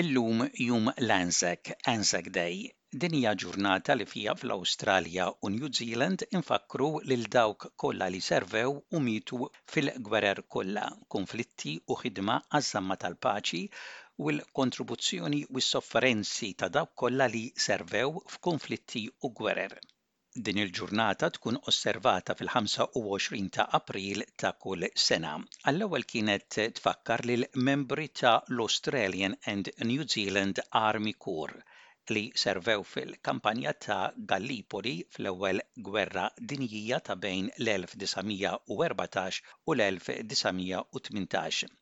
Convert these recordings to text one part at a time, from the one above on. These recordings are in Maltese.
Illum jum l-Anzac, Anzac Day. Din hija ġurnata li fiha fl-Awstralja u New Zealand infakkru lil dawk kollha li servew u mietu fil-gwerer kollha, kunflitti u ħidma għaż-żamma tal-paċi u l-kontribuzzjoni u s-sofferenzi ta' dawk kollha li servew f'kunflitti u gwerer. Din il-ġurnata tkun osservata fil-25 ta' April ta' kull sena. Għall-ewwel kienet tfakkar lill-membri ta' l-Australian and New Zealand Army Corps li servew fil-kampanja ta' Gallipoli fl-Ewwel Gwerra Dinjija ta' bejn l-1914 u l-1918.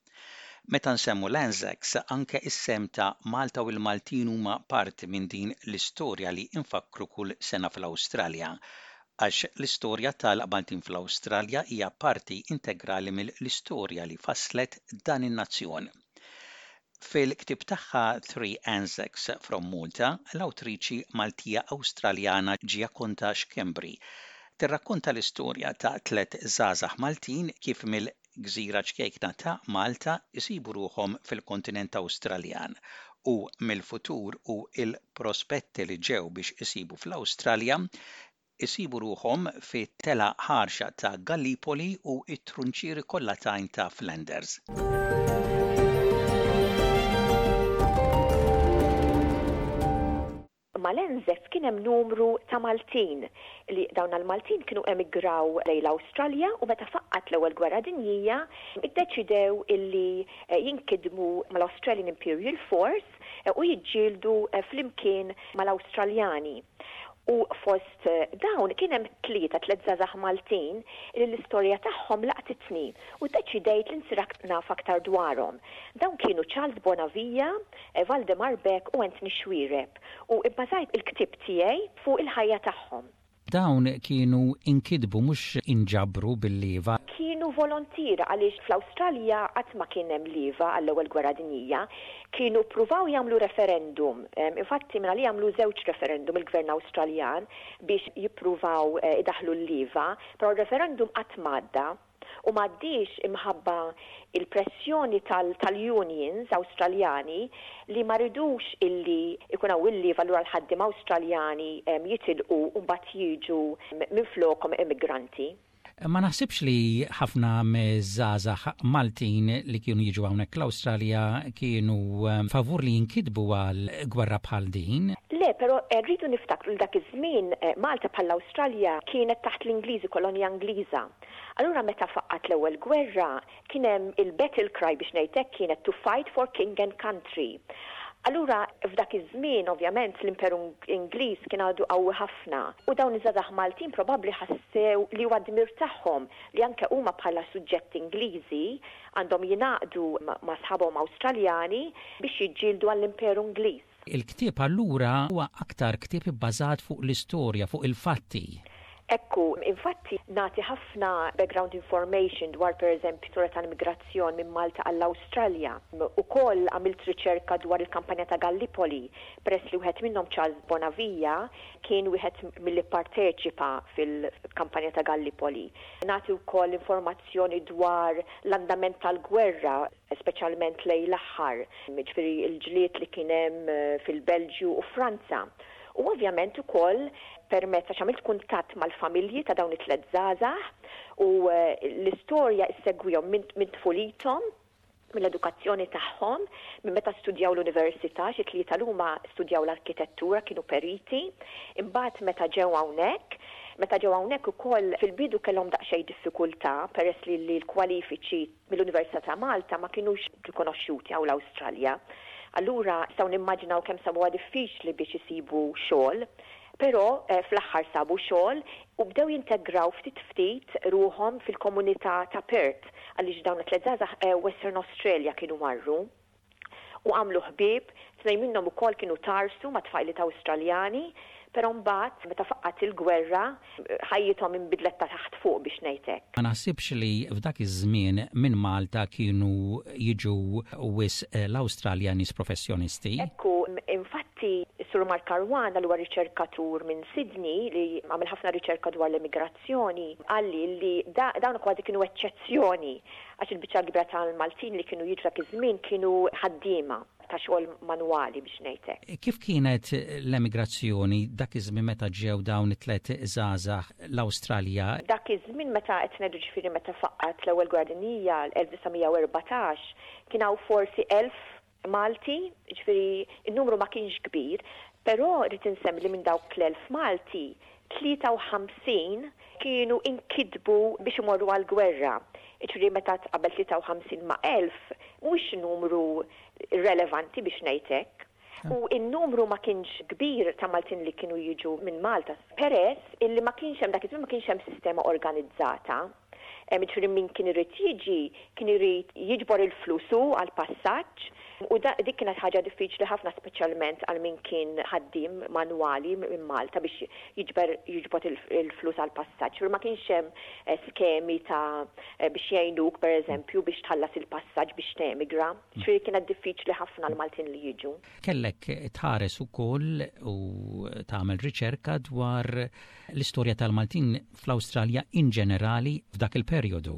Meta nsemmu l-Anzacs, anke is-sehem ta' Malta u l-Maltin huma parti minn din l-istorja li infakkru kull sena fl-Awstralja, għax l-istorja tal-Maltin fl-Awstralja hija parti integrali mill-istorja li fasslet dan in-nazzjon. Fil-ktieb tagħha Three Anzacs from Malta, l-awtriċi Maltija-Awstraljana Giaconta Schembri tirrakkonta l-istorja ta' tliet żgħażagħ Maltin kif mill. gżira ċkejkna ta' Malta jsibu ruħhom fil-kontinent Awstraljan u mill-futur u l-prospetti li ġew biex isibu fl-Awstralja, isibu ruħhom fit-telgħa ħarxa ta' Gallipoli u t-trunċieri kollha t'għajn ta' Flanders. Mal-NZES kien hemm numru ta' Maltin li dawn l-Maltin kienu emigraw lejn l-Awstralja u meta faqqgħet l-Ewwel Gwerra Dinjija iddeċidew illi jinkidmu mal-Australian Imperial Force u jiġġieldu flimkien mal-Awstraljani u fost dawn kien hemm tlieta, tliet żgħażagħ Maltin li l-istorja tagħhom laqtitni u ddeċidejt li nsir naf aktar dwarhom. Dawn kienu Charles Bonavia, Valdemar Bek u Anthony Xuereb, u ibbażajt il-ktieb tiegħi fuq il-ħajja tagħhom. Dawn kienu inkitbu mhux inġabru bil-lieva. Kienu volontiera għaliex fl-Awstralja qatt ma kien hemm lieva għall-Ewwel Gwerra Dinjija. Kienu ppruvaw jagħmlu referendum, infatti mingħalija għamlu żewġ referendum il-Gvern Awstraljan biex jippruvaw idaħħlu l-lieva, però r-referendum qatt m'għadda. u m'għaddiex imħabba l-pressjoni tal-unions Awstraljani li ma ridux illi jkun hawn il-leave allura l-ħaddiema Awstraljani jitilqu u mbagħad jiġu minflokhom immigranti. Ma naħsibx li ħafna miż-żgħażagħ Maltin li kienu jiġu hawnhekk l-Awstralja kienu favur li jinkitbu għal gwerra bħal din. Le, però rridu niftakru li dak iż-żmien Malta bħall-Awstralja kienet taħt l-Ingliżi, kolonja Ingliża. Allura meta faqqgħet l-Ewwel Gwerra, kien hemm il-battle cry biex ngħid hekk kienet to fight for king and country. Allura f'dak iż-żmien ovvjament l-Imperu Ingliż kien għadu qawwi ħafna u dawn iż-żgħażagħ Maltin probabbli ħassew li huwa dmir tagħhom li anke huma bħala suġġetti Ingliżi għandhom jingħaqdu ma' sħabhom Awstraljani biex jiġġieldu għall-Imperu Ingliż. Il-ktieb allura huwa aktar ktieb ibbażat fuq l-istorja, fuq il-fatti. Hekk hu. Infatti, nagħti ħafna background information dwar per eżempju storja ta' l-migrazzjon minn Malta għall-Awstralja. Ukoll għamilt riċerka dwar il-kampanja ta' Gallipoli, peress li wieħed minnhom Charles Bonavia kien wieħed milli pparteċipa fil-kampanja ta' Gallipoli. Nagħti wkoll informazzjoni dwar l-andament tal-gwerra. speċjalment lejn l-aħħar, jiġifieri l-ġlied li kien hemm fil-Belġju u Franza. U ovvjament ukoll permezz għax għamilt kuntatt mal-familji ta' dawn it-tliet żgħażagħ u l-istorja issegwihom minn tfulithom, mill-edukazzjoni tagħhom, minn meta studjaw l-università, xi tlieta li huma studjaw l-arkitettura, kienu periti, imbagħad meta ġew hawnhekk. Meta ġew hawnhekk ukoll fil-bidu kellhom daqsxejn diffikultà peress li l-kwalifiċi, mill-Università ta' Malta ma kinux rikonoxxuti hawn l-Awstralja. Allura nistgħu nimmaġinaw kemm sabuha diffiċli biex isibu xogħol. Però fl-aħħar sabu xogħol u bdew jintegraw ftit ftit ruħhom fil-komunità ta' Perth għaliex dawn it-tliet żgħażagħ Western Australia kienu marru. U għamlu ħbieb, tnejn minnhom ukoll kienu tarsu ma' tfajliet Awstraljani, però mbagħad meta faqqgħet il-gwerra, ħajjithom inbidlet ta' taħt fuq biex ngħid hekk. Ma naħsibx li f'dak iż-żmien minn Malta kienu jiġu wisq l-Awstralja nies professjonisti. Hekk hu, infatti Sur Mark Caruana li huwa riċerkatur minn Sydney li għamel ħafna riċerka dwar l-emigrazzjoni, qalli li dawn kważi kienu eċċezzjoni għax il-biċċa l-kbira tal-Maltin li kienu jiġu dak iż-żmien kienu ħaddiema ta' xogħol manwali biex ngħid hekk. Kif kienet l-emigrazzjoni dak iż-żmien meta ġew dawn it-tliet żgħażagħ l-Awstralja? Dak iż-żmien meta qed ngħidu ġifieri meta faqqgħet l-Ewwel Gwerra Dinjija, 1914, kien hawn forsi elf Malti, jiġifieri n-numru ma kienx kbir, però rrid insemmi li minn dawk l-elf Malti, 53 kienu inkitbu biex imorru għall-gwerra. Jiġifieri meta tqabbel 53 ma' elf, mhuwiex numru relevanti biex ngħid hekk. U n-numru ma kienx kbir ta' Maltin li kienu jiġu minn Malta peress illi ma kienx hemm, dak iż-żmien ma kienx hemm sistema organizzata, Jiġifieri min kien irid jiġi, kien irid jiġbor il-flus hu għall-passaġġ u dik kienet ħaġa diffiċli ħafna speċjalment għal min kien ħaddiem manwali minn Malta biex jiġber jiġbod il-flus għall-passaġġ. Jiġifieri ma kienx hemm skemi ta' biex jgħinuk pereżempju biex tħallas il-passaġġ biex temigra. Jiġifieri kienet diffiċli ħafna għall-Maltin li jiġu. Kellek tħares ukoll u tagħmel riċerka dwar l-istorja tal-Maltin fl-Awstralja in ġenerali f'dak il-perjodu.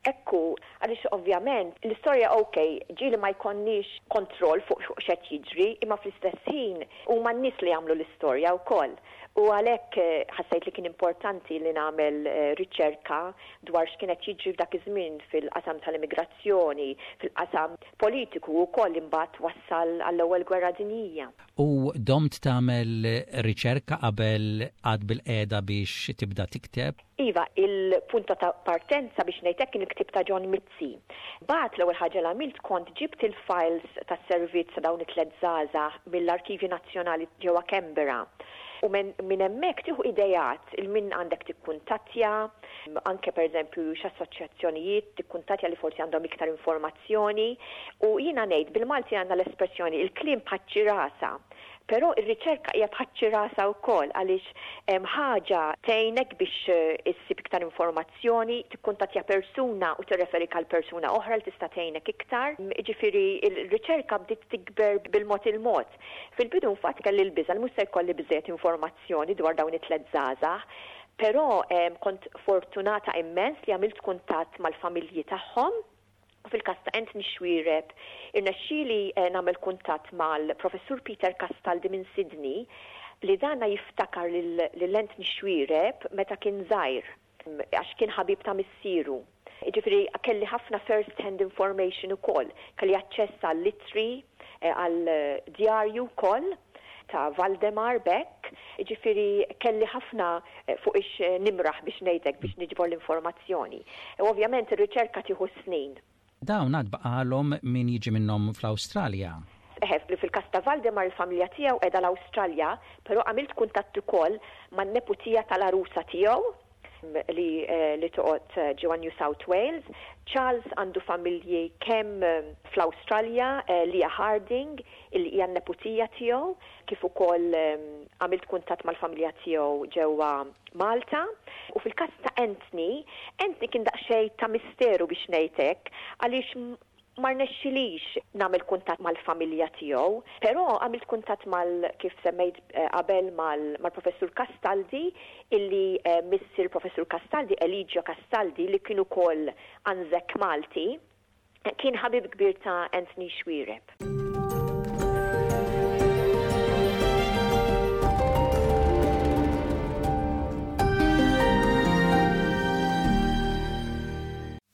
Hekk hu, għaliex ovvjament, l-istorja ok, ġieli ma jkollniex kontroll fuq x'qed jiġri, imma fl-istess ħin huma n-nies li jagħmlu l-istorja wkoll. U għalhekk ħassejt li kien importanti li nagħmel riċerka dwar x'kien qed jiġri f'dak iż-żmien fil-qasam tal-immigrazzjoni, fil-qasam politiku wkoll li mbagħad wassal għall-Ewwel Gwerra Dinjija. U domt tagħmel riċerka qabel qgħadt bilqiegħda biex tibda tikteb? Iva, il-punta ta' partenza biex ngħid hekk kien il-ktieb ta' John Mizzi. Mbagħad l-ewwel ħaġa li għamilt kont ġibt il-files tas-servizz ta' dawn it-tliet żgħażagħ mill-Arkivji Nazzjonali ġewwa Canberra. U minn hemmhekk tieħu ideat il min għandek tikkuntattja, anke pereżempju x'assoċjazzjonijiet tikkuntattja li forsi għandhom iktar informazzjoni. zzjoni u jiena ngħid bil-Malti għandna l-espressjoni il-kliem bħaċ-ċirasa però r-riċerka hija bħaċ-ċirasa wkoll għaliex hemm ħaġa tgħinek biex issib iktar informazzjoni, tikkuntattja persuna u tirreferik għal persuna oħra li tista' tgħinek iktar. Jiġifieri r-riċerka bdiet tikber bil-mod il-mod. Fil-bidu infatti kelli l-biża' li mhux se jkolli biżżejjed informazzjoni dwar dawn it-tliet żgħażagħ però kont fortunata immens li għamilt kuntatt mal-familji tagħhom, u fil-każ ta' Anthony Xuereb, irnexxieli nagħmel kuntatt mal-Professur Peter Castaldi minn Sydney li dana jiftakar lil Anthony Xuereb meta kien żgħir għax kien ħabib ta' missieru. Jiġifieri kelli ħafna first hand information ukoll, kelli aċċess għall-ittri, għal djarju wkoll. ta' Valdemar b'hekk, jiġifieri kelli ħafna fuq ix nimraħ biex ngħidlek biex niġbor l-informazzjoni. U ovvjament ir-riċerka tieħu s-snin. Dawn għad baqgħalhom min jiġi minnhom fl-Awstralja? Eħe, fil-każ ta' Valdemar il-familja tiegħu qiegħda l-Awstralja, però għamilt kuntatt ukoll man-neputija tal-għarusa tiegħu, Qsm li li toqgħod ġewwa New South Wales. Charles għandu familji kemm fl-Awstralja, Leah Harding, li hija n-neputija tiegħu, kif ukoll għamilt kuntatt mal-familja tiegħu ġewwa Malta. U fil-każ ta' Anthony, Anthony kien daqsxejn ta' misteru biex ngħid hekk, għaliex Ma rnexxilix nagħmel kuntatt mal-familja tiegħu, però għamilt kuntatt mal kif semmejt qabel mal-Professur Castaldi, illi miss il-Professur Castaldi, Eligio Castaldi, li kien ukoll Anzac Malti. Kien ħabib kbir ta' Anthony Xuereb.